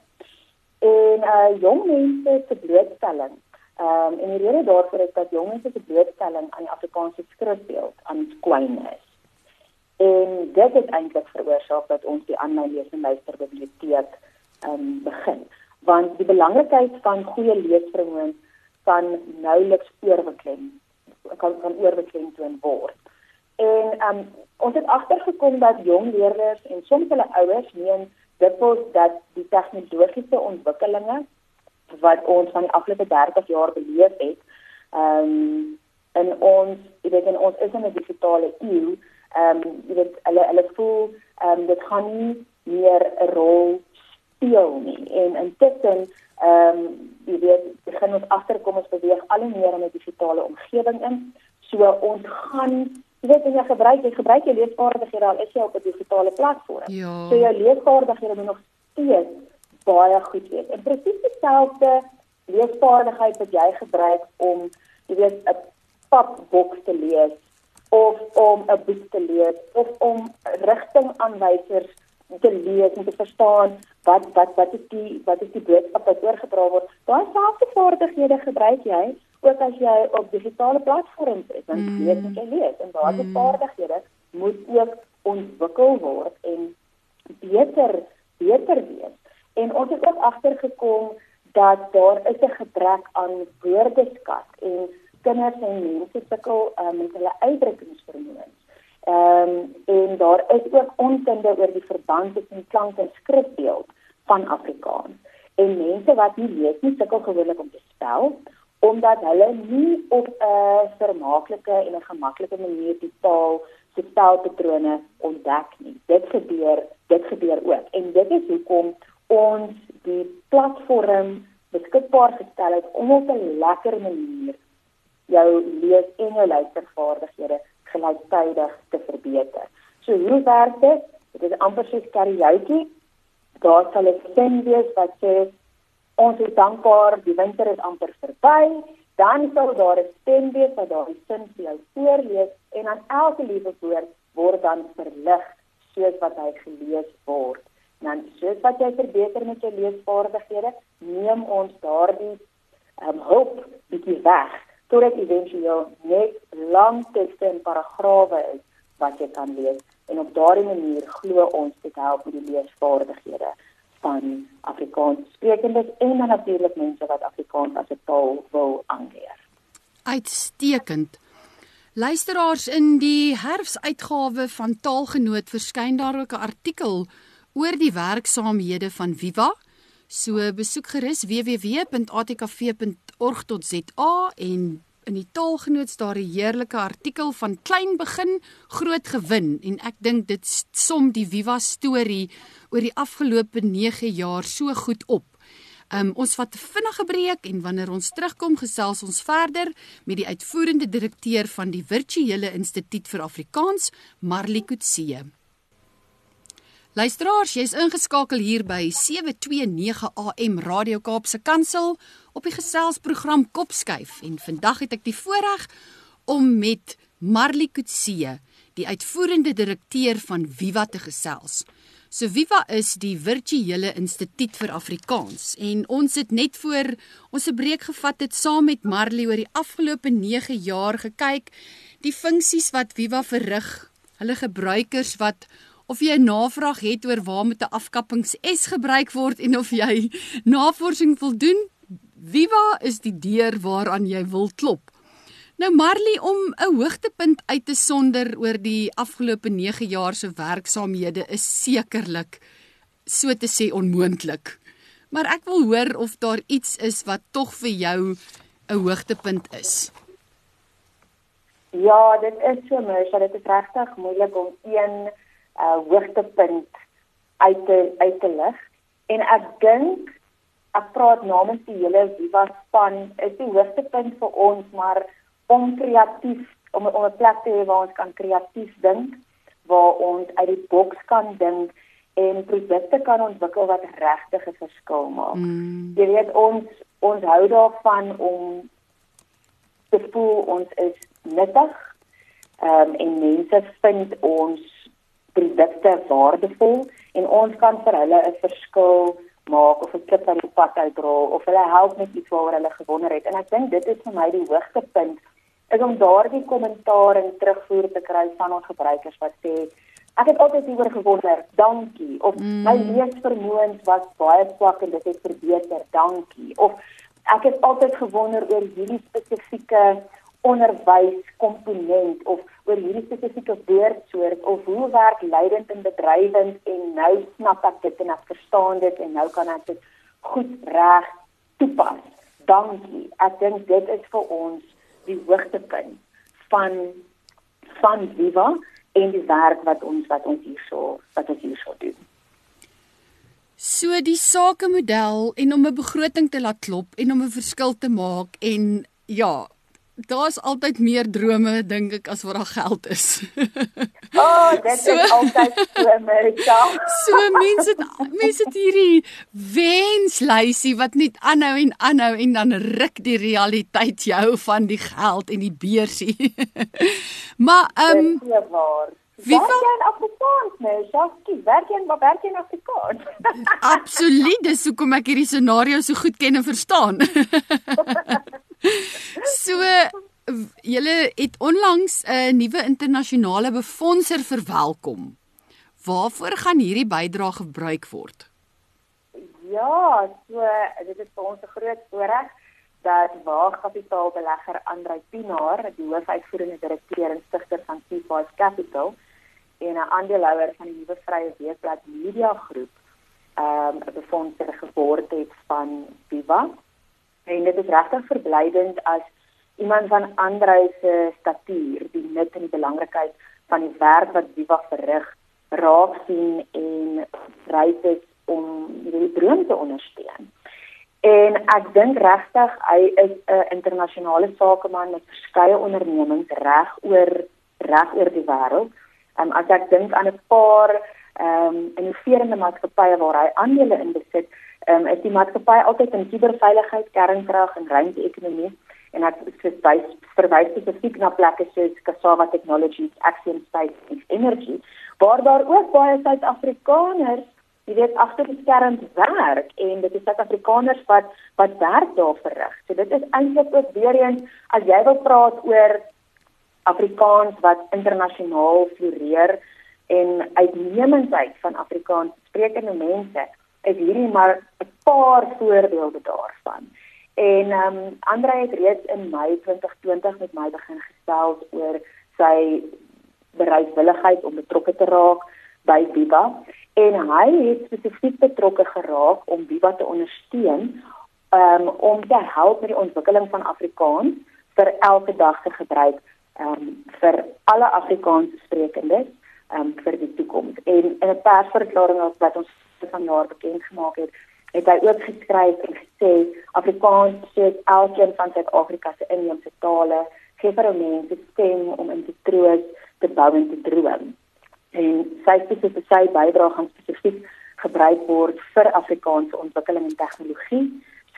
En uh jong mense se blootstelling Ehm um, en die rede daarvoor is dat jong mense se blootstelling aan die Afrikaanse skrifbeeld aan kwyn is. En dit het eintlik veroorsaak dat ons die aanlyn lees en luister biblioteek ehm um, begin. Want die belangrikheid van goeie leesvermoëns kan nouliks oorbeklem kan kan oorbeklem word. En ehm um, ons het agtergekom dat jong leerders en soms hulle ouers meen dikwels dat die tegnologiese ontwikkelinge wat ons van die afgelope 30 jaar beleef het. Ehm um, en ons, jy weet en ons is in 'n digitale eeu. Ehm um, jy weet hulle hulle voel ehm um, dit gaan nie meer 'n rol speel nie. En intussen ehm um, jy weet begin ons agterkom ons beweeg al meer in 'n digitale omgewing in. So ons gaan jy weet jy gebruik jy gebruik jy leesvaardighede al is jy op 'n digitale platform. Ja. So jou leesvaardighede moet nog steeds baie goed weet. En presies dieselfde leesvaardigheid wat jy gebruik om jy weet 'n papboek te lees of om 'n boek te lees of om rigtingaanwysers te lees en te verstaan wat wat wat is die wat is die boodskap wat oorgedra word. Daai selfde vaardighede gebruik jy ook as jy op digitale platforms is en mm. en jy lees en daardie mm. vaardighede moet ook ontwikkel word en beter beter wees. En ons het ook agtergekom dat daar is 'n gebrek aan woordeskat en kinders en mense sukkel um, met hulle uitdrukkingsvermoëns. Ehm um, en daar is ook onkunde oor die verband tussen klank en skrifbeeld van Afrikaans. En mense wat nie lees nie sukkel gewoonlik om te spel omdat hulle nie op 'n vermaaklike en 'n gemaklike manier die taal se spelpatrone ontdek nie. Dit gebeur, dit gebeur ook. En dit is hoekom ons die platform beskikbaar gestel het om op 'n lekker manier jou lees en jou luistervaardighede gelyktydig te verbeter. So hoe werk dit? Dit is amper soos karaoke. Daar sal 'n stem wees wat sê ons is dankbaar die winter is amper verby. Dan sal daar 'n stem wees wat daardie sin vir jou voorlees en aan elke liewe woord word dan verlig soos wat hy gelees word. Dan soos wat jy verbeter met jou leesvaardighede, neem ons daardie um, hulp bietjie weg totdat eventueel net lang tekste en paragrawe is wat jy kan lees. En op daardie manier glo ons dit help met die leesvaardighede van Afrikaans sprekendes en dan natuurlik mense wat Afrikaans as 'n taal wil aanleer. Uitstekend. Luisteraars in die herfsuitgawe van Taalgenoot verskyn daar ook 'n artikel oor die werksaamhede van Viva. So besoek gerus www.atkv.org.za en in die taalgenoot daar 'n heerlike artikel van klein begin groot gewin en ek dink dit som die Viva storie oor die afgelope 9 jaar so goed op. Um, ons vat 'n vinnige breek en wanneer ons terugkom gesels ons verder met die uitvoerende direkteur van die Virtuele Instituut vir Afrikaans, Marlie Kutse. Luisteraars, jy's ingeskakel hier by 729 AM Radio Kaapse Kansel op die geselsprogram Kopskuif en vandag het ek die voorreg om met Marlie Kutse, die uitvoerende direkteur van Viva te gesels. So Viva is die virtuele instituut vir Afrikaans en ons het net voor ons 'n breek gevat het saam met Marley oor die afgelope 9 jaar gekyk die funksies wat Viva verrig, hulle gebruikers wat of jy 'n navraag het oor waar moet 'n afkappings S gebruik word en of jy navorsing wil doen, Viva is die deur waaraan jy wil klop. Nou Marley om 'n hoogtepunt uit te sonder oor die afgelope 9 jaar se werksaamhede is sekerlik so te sê onmoontlik. Maar ek wil hoor of daar iets is wat tog vir jou 'n hoogtepunt is. Ja, dit is so mens, dit is regtig moeilik om een uh hoogtepunt uit te uit te lig. En ek dink ek praat namens die hele Viva span, is die hoogtepunt vir ons maar om kreatief om om 'n plek te hê waar ons kan kreatief dink, waar ons uit die boks kan dink en produkte kan ontwikkel wat regtig 'n verskil maak. Mm. Jy weet ons ons hou daarvan om te voel ons is nuttig. Ehm um, en mense vind ons produkte waardevol en ons kan vir hulle 'n verskil maak of 'n klip aan die pad uitrol of hulle help met iets waaroor hulle gewonder het. En ek dink dit is vir my die hoogtepunt is om daardie kommentaar en terugvoer te kry van ons gebruikers wat sê ek het altyd hieroor gewonder, dankie of mm. my leesvermoëns was baie swak en dit het verbeter, dankie of ek het altyd gewonder oor hierdie spesifieke onderwyskomponent of oor hierdie spesifieke woordsoort of hoe werk leidend en bedrywend en nou snap ek dit en ek verstaan dit en nou kan ek dit goed reg toepas. Dankie. Ek dink dit is vir ons die hoogtepunt van van Viva en die werk wat ons wat ons hierso wat ons hierso doen. So die sakemodel en om 'n begroting te laat klop en om 'n verskil te maak en ja, daar's altyd meer drome dink ek as wat daar geld is. O, oh, dit so, is altyd so Amerika. so mense mense het hierdie wenslysie wat net aanhou en aanhou en dan ruk die realiteit jou van die geld en die beursie. maar ehm um, Wie werk jy in Afrikaans, nee, Jacques? Werk jy in wat werk jy in Afrikaans? Absoluut, dis hoekom ek hierdie scenario so goed ken en verstaan. so julle het onlangs 'n nuwe internasionale befondser verwelkom. Waarvoor gaan hierdie bydrae gebruik word? Ja, so dit is vir ons 'n groot voorreg dat waagkapitaalbelegger Andrei Pinaar, die hoofuitvoerende direkteur en stigter van Seafive Capital en 'n aandeelhouer van die nuwe Vrye Weekblad Media Groep, ehm um, 'n befondser geword het van Viva En dit is regtig verblydend as iemand van Andrei se statuur die nut en die belangrikheid van die werk wat Viva verrig raak sien en ryk is om die droom te ondersteun. En ek dink regtig hy is 'n internasionale sakeman met verskeie ondernemings reg oor reg oor die wêreld. Um, as ek dink aan 'n paar ehm um, innoverende maatskappye waar hy aandele in besit, um, is die maatskappy altyd in kuberveiligheid, kernkrag en ruimte-ekonomie en ek verwys verwys spesifiek na plekke soos Cassava Technologies, Axiom Space Energy, waar daar ook baie Suid-Afrikaners Dit is agter die skerms werk en dit is Suid-Afrikaners wat wat werk daar verrig. So dit is eintlik ook weer eens as jy wil praat oor Afrikaans wat internasionaal floreer en uitnemendheid van Afrikaans sprekende mense is hierdie maar 'n paar voorbeelde daarvan. En ehm um, Andre het reeds in Mei 2020 met my begin gesels oor sy bereidwilligheid om betrokke te raak by Viva en hy het spesifiek betrokke geraak om Viva te ondersteun um, om te help met die ontwikkeling van Afrikaans vir elke dag te gebruik um, vir alle Afrikaanse sprekendes um, vir die toekoms. En in 'n persverklaring wat ons vanjaar bekend gemaak het, het hy ook geskryf en gesê Afrikaans soos elkeen van Suid-Afrika se inheemse tale gee vir mense stem om in te troos, te bou en te droom. En sy spesifieke sy bydrae gaan spesifiek gebruik word vir Afrikaanse ontwikkeling en tegnologie,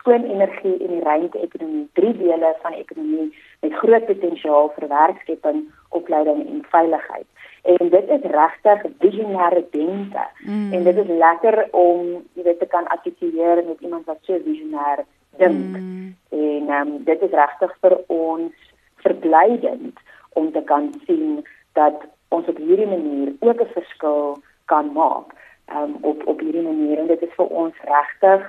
skoon energie en die ruimte-ekonomie, drie dele van die ekonomie met groot potensiaal vir werkskepping, opleiding en veiligheid. En dit is regtig visionêre denke. Mm. En dit is lekker om jy weet te kan artikuleer met iemand wat so visionêr dink. Mm. En um, dit is regtig vir ons verblydend om te kan sien dat ons op hierdie manier ook 'n verskil kan maak um, op op hierdie manier en dit is vir ons regtig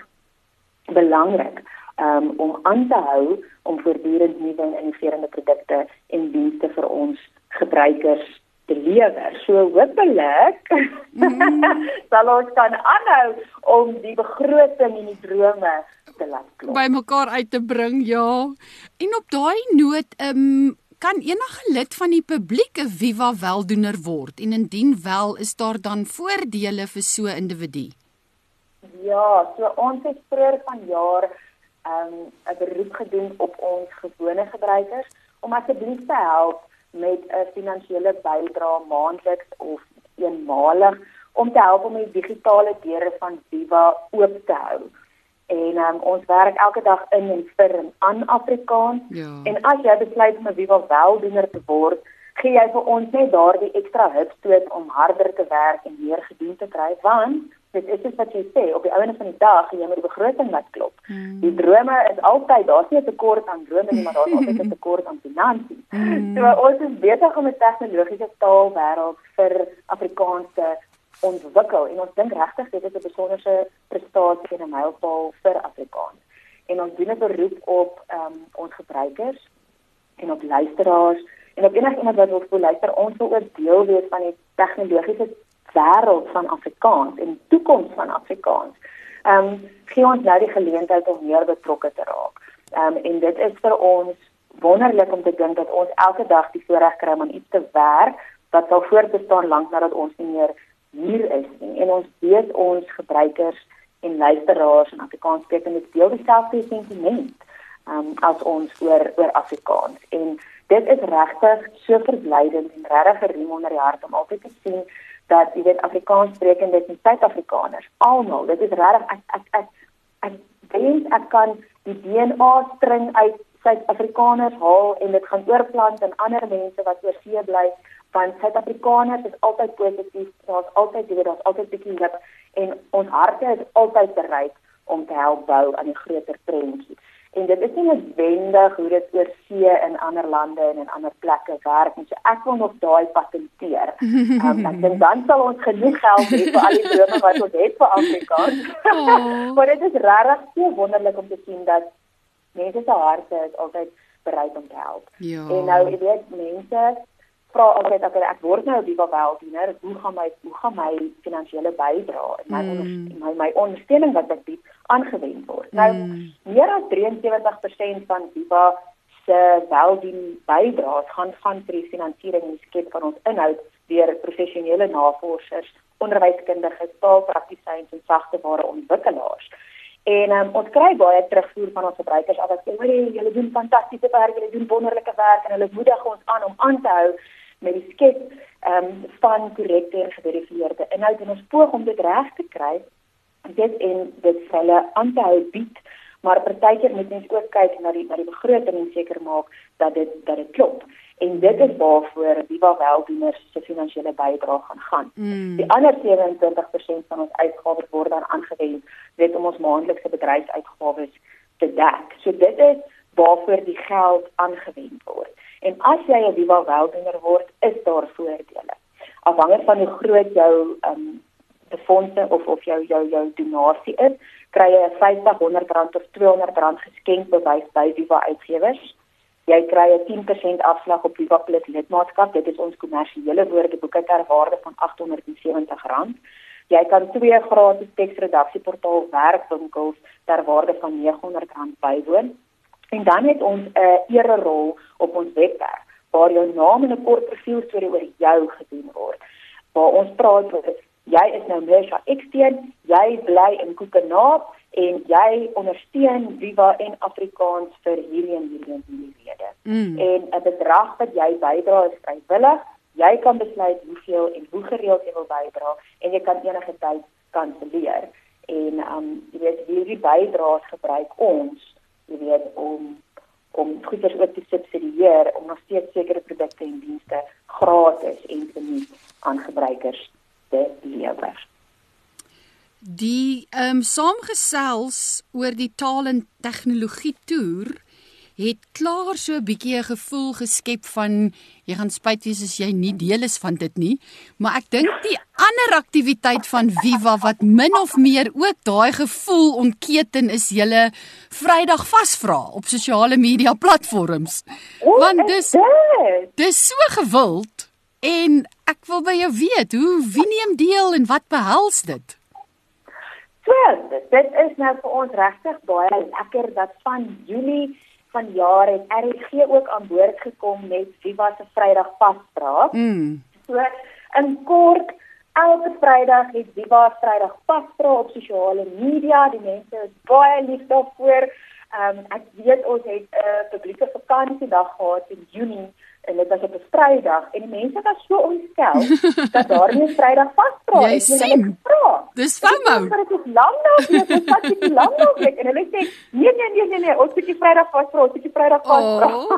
belangrik um, om aan te hou om voortdurend nuwe en innoverende produkte en dienste vir ons gebruikers te lewer. So hopelik mm. sal ons kan aanhou om die begroting en die drome te laat klop. By mekaar uit te bring, ja. En op daai noot, ehm um, kan enige lid van die publiek 'n Viva weldoener word en indien wel, is daar dan voordele vir so 'n individu? Ja, so ons het vroeër vanjaar um, 'n um, beroep gedoen op ons gewone gebruikers om asseblief te help met 'n finansiële bydrae maandeliks of eenmalig om te help om die digitale deure van Viva oop te hou en um, ons werk elke dag in en vir en aan Afrikaans. Ja. En as jy besluit om 'n Viva weldoener te word, gee jy vir ons net daardie ekstra hupstoot om harder te werk en meer gedoen te kry want dit is wat jy sê op die einde van die dag jy moet die begroting laat klop. Hmm. Die drome is altyd daar's nie 'n tekort aan drome nie, maar daar's altyd 'n tekort aan finansies. Hmm. So ons is besig om 'n tegnologiese taalwêreld vir Afrikaanse ontwikkel en ons dink regtig dit is 'n besonderse prestasie en 'n mylpaal vir Afrikaans. En ons doen 'n beroep op um, ons gebruikers en op luisteraars en op enigiemand wat wil luister, ons wil ook deel wees van die tegnologiese wêreld van Afrikaans en die toekoms van Afrikaans. Ehm um, gee ons nou die geleentheid om meer betrokke te raak. Ehm um, en dit is vir ons wonderlik om te dink dat ons elke dag die voorreg kry om iets te werk wat sal voortbestaan lank nadat ons nie meer hier is nie. en ons weet ons gebruikers en luisteraars en Afrikaanssprekende deel dieselfde sentiment um, as ons oor oor Afrikaans en dit is regtig so verblydend en regtig 'n riem onder die hart om altyd te sien dat jy weet Afrikaanssprekendes en Suid-Afrikaners almal dit is regtig ek ek ek ek dink ek kan die DNA string uit Suid-Afrikaners haal en dit gaan oorplant aan ander mense wat oor see bly want Suid-Afrikaners is altyd positief, daar's altyd weer daar's altyd bietjie lip en ons harte is altyd bereid om te help bou aan die groter prentjie. En dit is nie noodwendig hoe dit oor see in ander lande en in ander plekke werk nie. So ek wil nog daai patenteer. Um, ek dink dan sal ons genoeg geld hê vir al die drome wat ons het vir Afrikaans. Oh. maar dit is regtig so wonderlik om te sien dat mense se harte is altyd bereid om te help. Ja. En nou, jy weet, mense vra altyd ek ek word nou die weldoener, hoe gaan my hoe gaan my finansiële bydrae en my mm. my my ondersteuning wat ek bied aangewend word. Nou mm. meer as 73% van Viva se weldoen bydraes gaan van vir die finansiering en skep van ons inhoud deur professionele navorsers, onderwyskundiges, taalpraktisyns en sagteware ontwikkelaars. En um, ons kry baie terugvoer van ons gebruikers af wat sê, "Hoor jy, julle doen fantastiese werk, julle doen wonderlike werk en hulle moedig ons aan om aan te hou met die skep um, van korrekte en geverifieerde inhoud en ons poog om dit reg te kry dit en dit hulle aan te hou bied maar partykeer moet mens ook kyk na die na die begroting en seker maak dat dit dat dit klop en dit is waarvoor Viva Weldoeners se finansiële bydrae gaan gaan. Mm. Die ander 27% van ons uitgawes word dan aangewend net om ons maandelikse bedryfsuitgawes te dek. So dit is waarvoor die geld aangewend word. En as jy 'n Viva weldoener word, is daar voordele. Afhangende van hoe groot jou ehm um, befondse of of jou jou jou donasie is, kry jy 'n 50, 100 rand of 200 rand geskenkbewys by Viva uitgewers. Jy kry 'n 10% afslag op Viva Plus lidmaatskap. Dit is ons kommersiële woordeboeke ter waarde van R870. Jy kan twee gratis teksredaksieportaal werkwinkels ter waarde van R900 bywoon. En dan het ons 'n uh, ererol op ons webwerf waar jou naam en 'n kort profiel storie oor jou gedoen word. Waar ons praat oor jy is nou Mersha Xteen, jy bly in Koekenaap en jy ondersteun Viva en Afrikaans vir hierdie en hierdie en hierdie rede. Mm. En 'n bedrag wat jy bydra is vrywillig. Jy kan besluit hoeveel en hoe gereeld jy wil bydra en jy kan enige tyd kanselleer en um jy weet hierdie bydraes gebruik ons jy weet goeder ook te subsidieer om nog steeds sekere produkte en dienste gratis en verniet aan gebruikers te lewer. Die ehm um, saamgesels oor die taal en tegnologie toer het klaar so 'n bietjie 'n gevoel geskep van jy gaan spyt wees as jy nie deel is van dit nie, maar ek dink die ander aktiwiteit van Viva wat min of meer ook daai gevoel ontketen is julle Vrydag vasvra op sosiale media platforms. Want dis dis so gewild en ek wil by jou weet, hoe wie neem deel en wat behels dit? Wel, dit is nou vir ons regtig baie lekker dat van Julie vanjaar het RG ook aan boord gekom met Viva se Vrydag paspraat. Mm. So in kort elke Vrydag het Viva Vrydag paspraat op sosiale media. Die mense is baie lief daarvoor. Ehm um, ek weet ons het 'n uh, publieke vakansiedag gehad in Junie en dit was op 'n Vrydag en die mense was so ontstel dat daar nie Vrydag vaspraat nie. Jy sien. Dis FOMO. Dit is lank nou, dit is pas nie lank nou ek en hulle sê nee nee nee nee nee, ons moet die Vrydag vaspraat, ons moet die Vrydag vaspraat. Oh.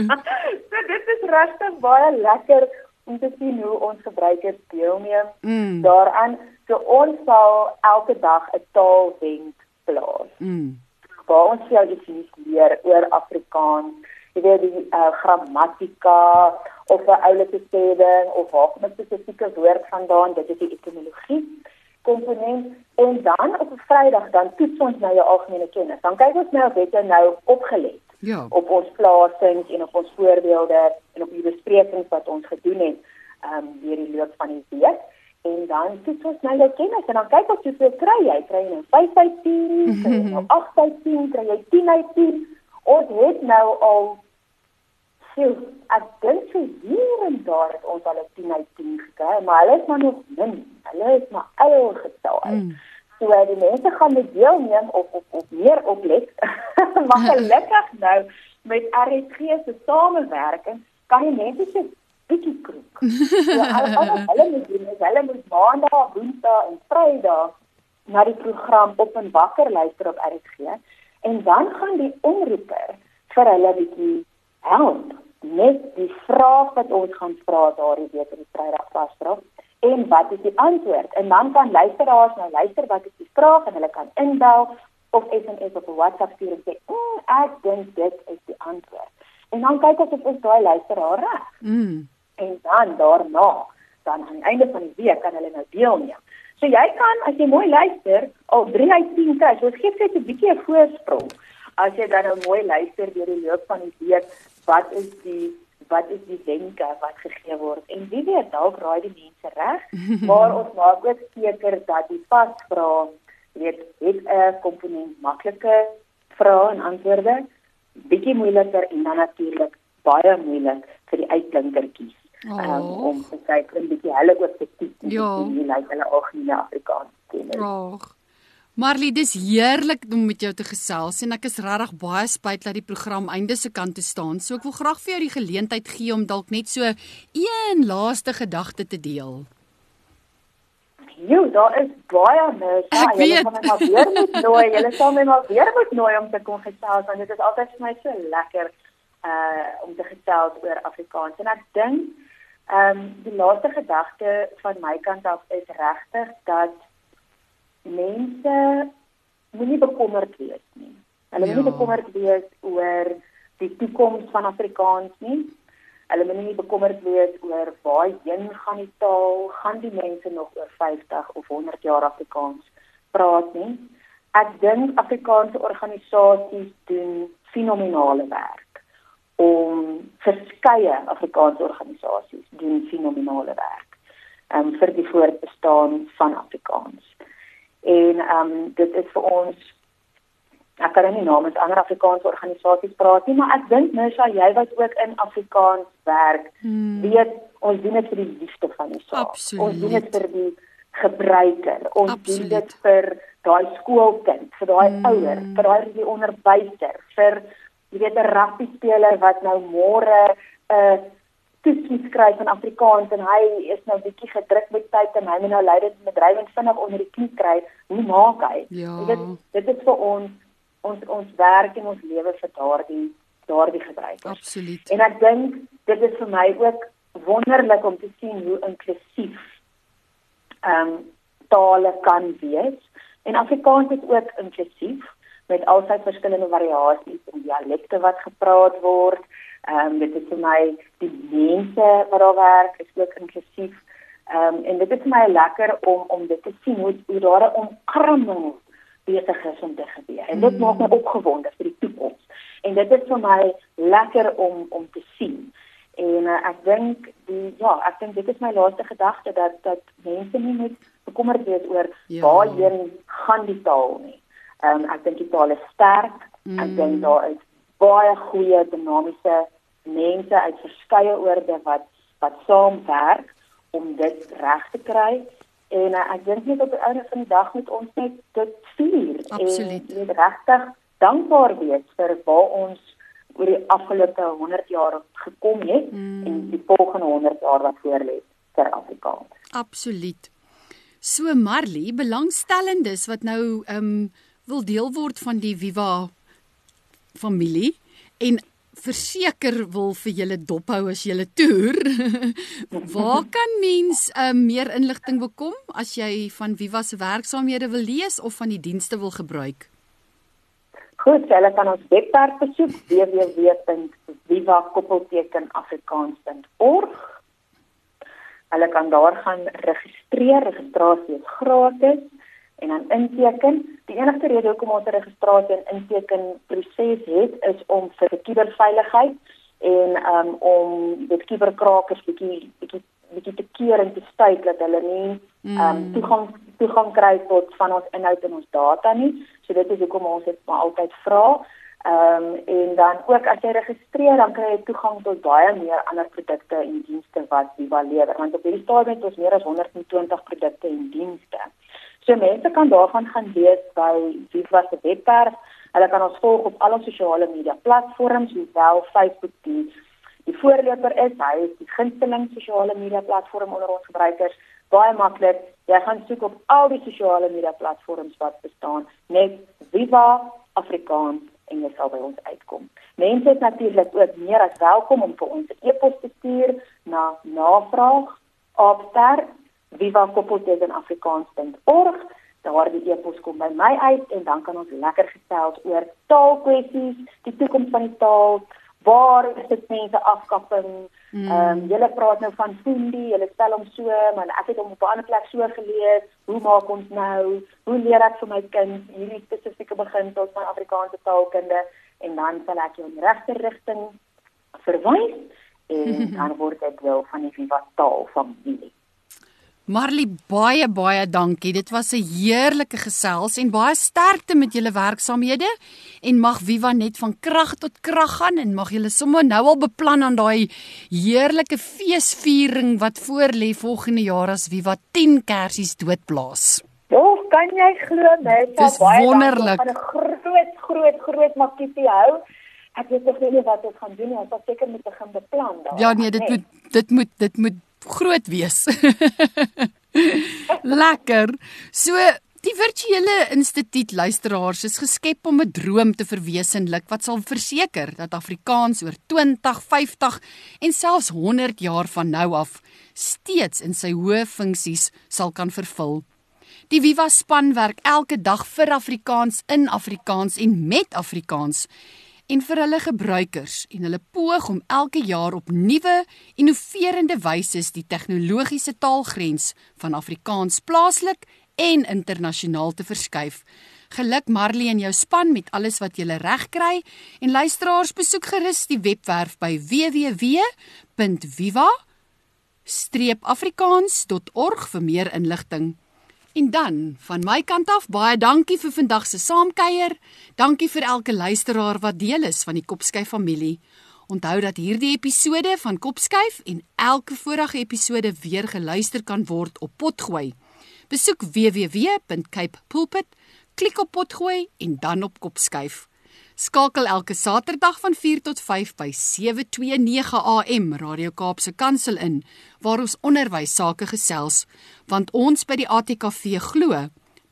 so dit is regtig baie lekker om te sien hoe ons gebruikers deelneem mm. daaraan. So ons sal elke dag 'n taalwenk plaas. Mm. Waar ons jou iets leer oor Afrikaans jy weet die uh, grammatika of 'n oulike stelling of waar 'n spesifieke woord vandaan, dit is die etimologie komponent en dan op 'n Vrydag dan toets ons nou jou algemene kennis. Dan kyk ons nou of jy nou opgelet ja. op ons plasings en op ons voorbeelde en op die besprekings wat ons gedoen het ehm um, deur die loop van die week en dan toets ons nou jou kennis en dan kyk ons hoeveel kry jy? Kry jy nou 5 uit 10? Kry jy nou 8 uit 10? Kry jy 10 uit 10? Ons het nou al sien ek dink vir hier en daar het ons al 'n 10 uit 10 gekry maar hulle is maar nog min. Hulle is maar al getaal mm. so die mense gaan met deelneem of of of meer oplet. Maar gelukkig nou met RSG se samewerking kan die mense se bietjie kroek. So hulle moet doen is hulle moet maandag woensdag en vrydag na die program op en wakker luister op RSG en dan gaan die omroeper vir hulle bietjie help met die vrae wat ons gaan vra daardie week in die Vrydag vasdra en wat is die antwoord? En dan kan luisteraars nou luister wat is die vraag en hulle kan inbel of SMS op 'n WhatsApp stuur en sê mm, ek dink dit is die antwoord. En dan kyk ons of ons daai luisteraar reg. Mm. en dan daarna dan aan die einde van die week kan hulle nou deelneem So jy kan as jy mooi luister, al 3 uit 10 kry. So gee net 'n bietjie 'n voorsprong. As jy dan nou mooi luister deur die loop van die week, wat is die wat is die wenke wat gegee word? En wie weet, dalk raai die mense reg, maar ons maak ook seker dat die pasvra weet het 'n komponent maklike vrae en antwoorde, bietjie moeiliker en dan natuurlik baie moeilik vir die uitblinkertjies oh. Um, om te kyk en bietjie hulle ook te kies. Ja. Nie lyk hulle ook nie Afrikaans ken. Ag. Marley, dis heerlik om met jou te gesels en ek is regtig baie spyt dat die program einde se kant te staan. So ek wil graag vir jou die geleentheid gee om dalk net so een laaste gedagte te deel. Jo, daar is baie meer. Ja, jy gaan my maar weer moet nooi. Jy sal my maar weer moet nooi om te kom gesels want dit is altyd vir my so lekker uh om te gesels oor Afrikaans. En ek dink Ehm um, die laaste gedagte van my kant af is regtig dat mense moenie bekommerd wees nie. Hulle ja. moenie bekommerd wees oor die toekoms van Afrikaans nie. Hulle moenie bekommerd wees oor waarheen gaan die taal, gaan die mense nog oor 50 of 100 jaar Afrikaans praat nie. Ek dink Afrikaanse organisasies doen fenominale werk om verskeie Afrikaanse organisasies doen fenominale werk um, vir die voortbestaan van Afrikaans. En ehm um, dit is vir ons ek kan nie namens ander Afrikaanse organisasies praat nie, maar ek dink Misha, jy wat ook in Afrikaans werk, hmm. weet ons doen dit vir die liefde van die saak. Absoluut. Ons doen dit vir die gebruiker. Ons Absoluut. doen dit vir daai skoolkind, vir daai hmm. ouer, vir daai onderwyser, vir jy weet 'n rugby speler wat nou môre 'n uh, toetsie skryf in Afrikaans en hy is nou bietjie gedruk met tyd en hy moet nou leidend bedrywing vinnig onder die knie kry hoe maak hy? Ja. Dit dit is vir ons ons ons werk en ons lewe vir daardie daardie gebruikers. Absoluut. En ek dink dit is vir my ook wonderlik om te sien hoe inklusief ehm um, tale kan wees. En Afrikaans is ook inklusief met al sy verskillende variasies en dialekte wat gepraat word. Ehm um, dit is vir my die mense wat daar werk is ook inklusief. Ehm um, en dit is vir my lekker om om dit te sien hoe hoe daar 'n omarming besig is om te gebeur. En dit mm. maak my opgewonde vir die toekoms. En dit is vir my lekker om om te sien. En uh, ek dink die ja, ek dink dit is my laaste gedagte dat dat mense nie moet bekommerd wees oor ja. waarheen gaan die taal nie. Ehm um, ek dink die taal is sterk. Mm. Ek dink daar is baie goeie dinamiese mense uit verskeie oorde wat wat saamwerk om dit reg te kry en uh, ek dink net op die einde van die dag moet ons net dit vier Absoluut. en regtig dankbaar wees vir waar ons oor die afgelope 100 jaar gekom het mm. en die volgende 100 jaar wat voorlê vir Afrikaans. Absoluut. So Marley, belangstellendes wat nou ehm um, wil deel word van die Viva familie en verseker wil vir julle dophou as julle toer. Waar kan mens uh, meer inligting bekom as jy van Viva se werksaamhede wil lees of van die dienste wil gebruik? Goed, hulle kan ons webwerf besoek www.vivakoppeltekenafrikaans.org. Hulle kan daar gaan registreer, registrasie is gratis en dan inteken. Die enigste rede hoekom ons 'n registrasie en inteken proses het is om vir kuberveiligheid en um, om dit kuberkrakers bietjie bietjie bietjie te keer en te stuit dat hulle nie um, toegang toegang kry tot van ons inhoud en ons data nie. So dit is hoekom ons dit maar altyd vra. Ehm um, en dan ook as jy registreer dan kry jy toegang tot baie meer ander produkte en dienste wat Viva lewer want op hierdie stadium het ons meer as 120 produkte en dienste. So mense kan daarvan gaan lees by Viva se webwerf. Hulle kan ons volg op al ons sosiale media platforms, hoewel Facebook die die voorloper is. Hy is die gunsteling sosiale media platform onder ons gebruikers. Baie maklik. Jy gaan soek op al die sosiale media platforms wat bestaan, net Viva Afrikaans en jy sal by ons uitkom. Mense is natuurlik ook meer as welkom om vir ons 'n e-pos te stuur na navraag@ster vivakoppeltekenafrikaans.org. Daardie e-pos kom by my uit en dan kan ons lekker gesels oor taalkwessies, die toekoms van die taal, waar is dit mense afkapping? Hmm. Ehm mm. um, julle praat nou van Fundi, julle stel hom so, maar ek het hom op 'n ander plek so gelees. Hoe maak ons nou? Hoe leer ek vir my kind hierdie spesifieke beginsels van Afrikaanse taalkunde en dan sal ek jou in die regte rigting verwys en dan word dit deel van die Viva taal familie. Marley baie baie dankie. Dit was 'n heerlike gesels en baie sterkte met julle werksaamhede en mag Viva net van krag tot krag gaan en mag julle sommer nou al beplan aan daai heerlike feesviering wat voorlê volgende jaar as Viva 10 kersies doodblaas. Ja, kan jy glo net baie wonderlik. 'n groot groot groot makkie hou. Ek weet nog nie wat ons gaan doen nie. Ons sal seker moet begin beplan daar. Ja nee, dit nee. moet dit moet dit moet groot wees. Lekker. So die virtuele instituut luisteraars is geskep om 'n droom te verwesenlik wat sal verseker dat Afrikaans oor 20, 50 en selfs 100 jaar van nou af steeds in sy hoë funksies sal kan vervul. Die Viva span werk elke dag vir Afrikaans in Afrikaans en met Afrikaans en vir hulle gebruikers en hulle poog om elke jaar op nuwe, innoverende wyse die tegnologiese taalgrens van Afrikaans plaaslik en internasionaal te verskuif. Geluk Marley en jou span met alles wat julle regkry en luisteraars besoek gerus die webwerf by www.viva-afrikaans.org vir meer inligting. En dan van my kant af baie dankie vir vandag se saamkuier. Dankie vir elke luisteraar wat deel is van die Kopskyf familie. Onthou dat hierdie episode van Kopskyf en elke vorige episode weer geluister kan word op Potgooi. Besoek www.cape pulpit, klik op Potgooi en dan op Kopskyf. Skakel elke Saterdag van 4 tot 5 by 729 AM Radio Kaapse Kansel in waar ons onderwys sake gesels want ons by die ATKV glo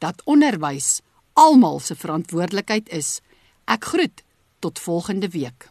dat onderwys almal se verantwoordelikheid is. Ek groet tot volgende week.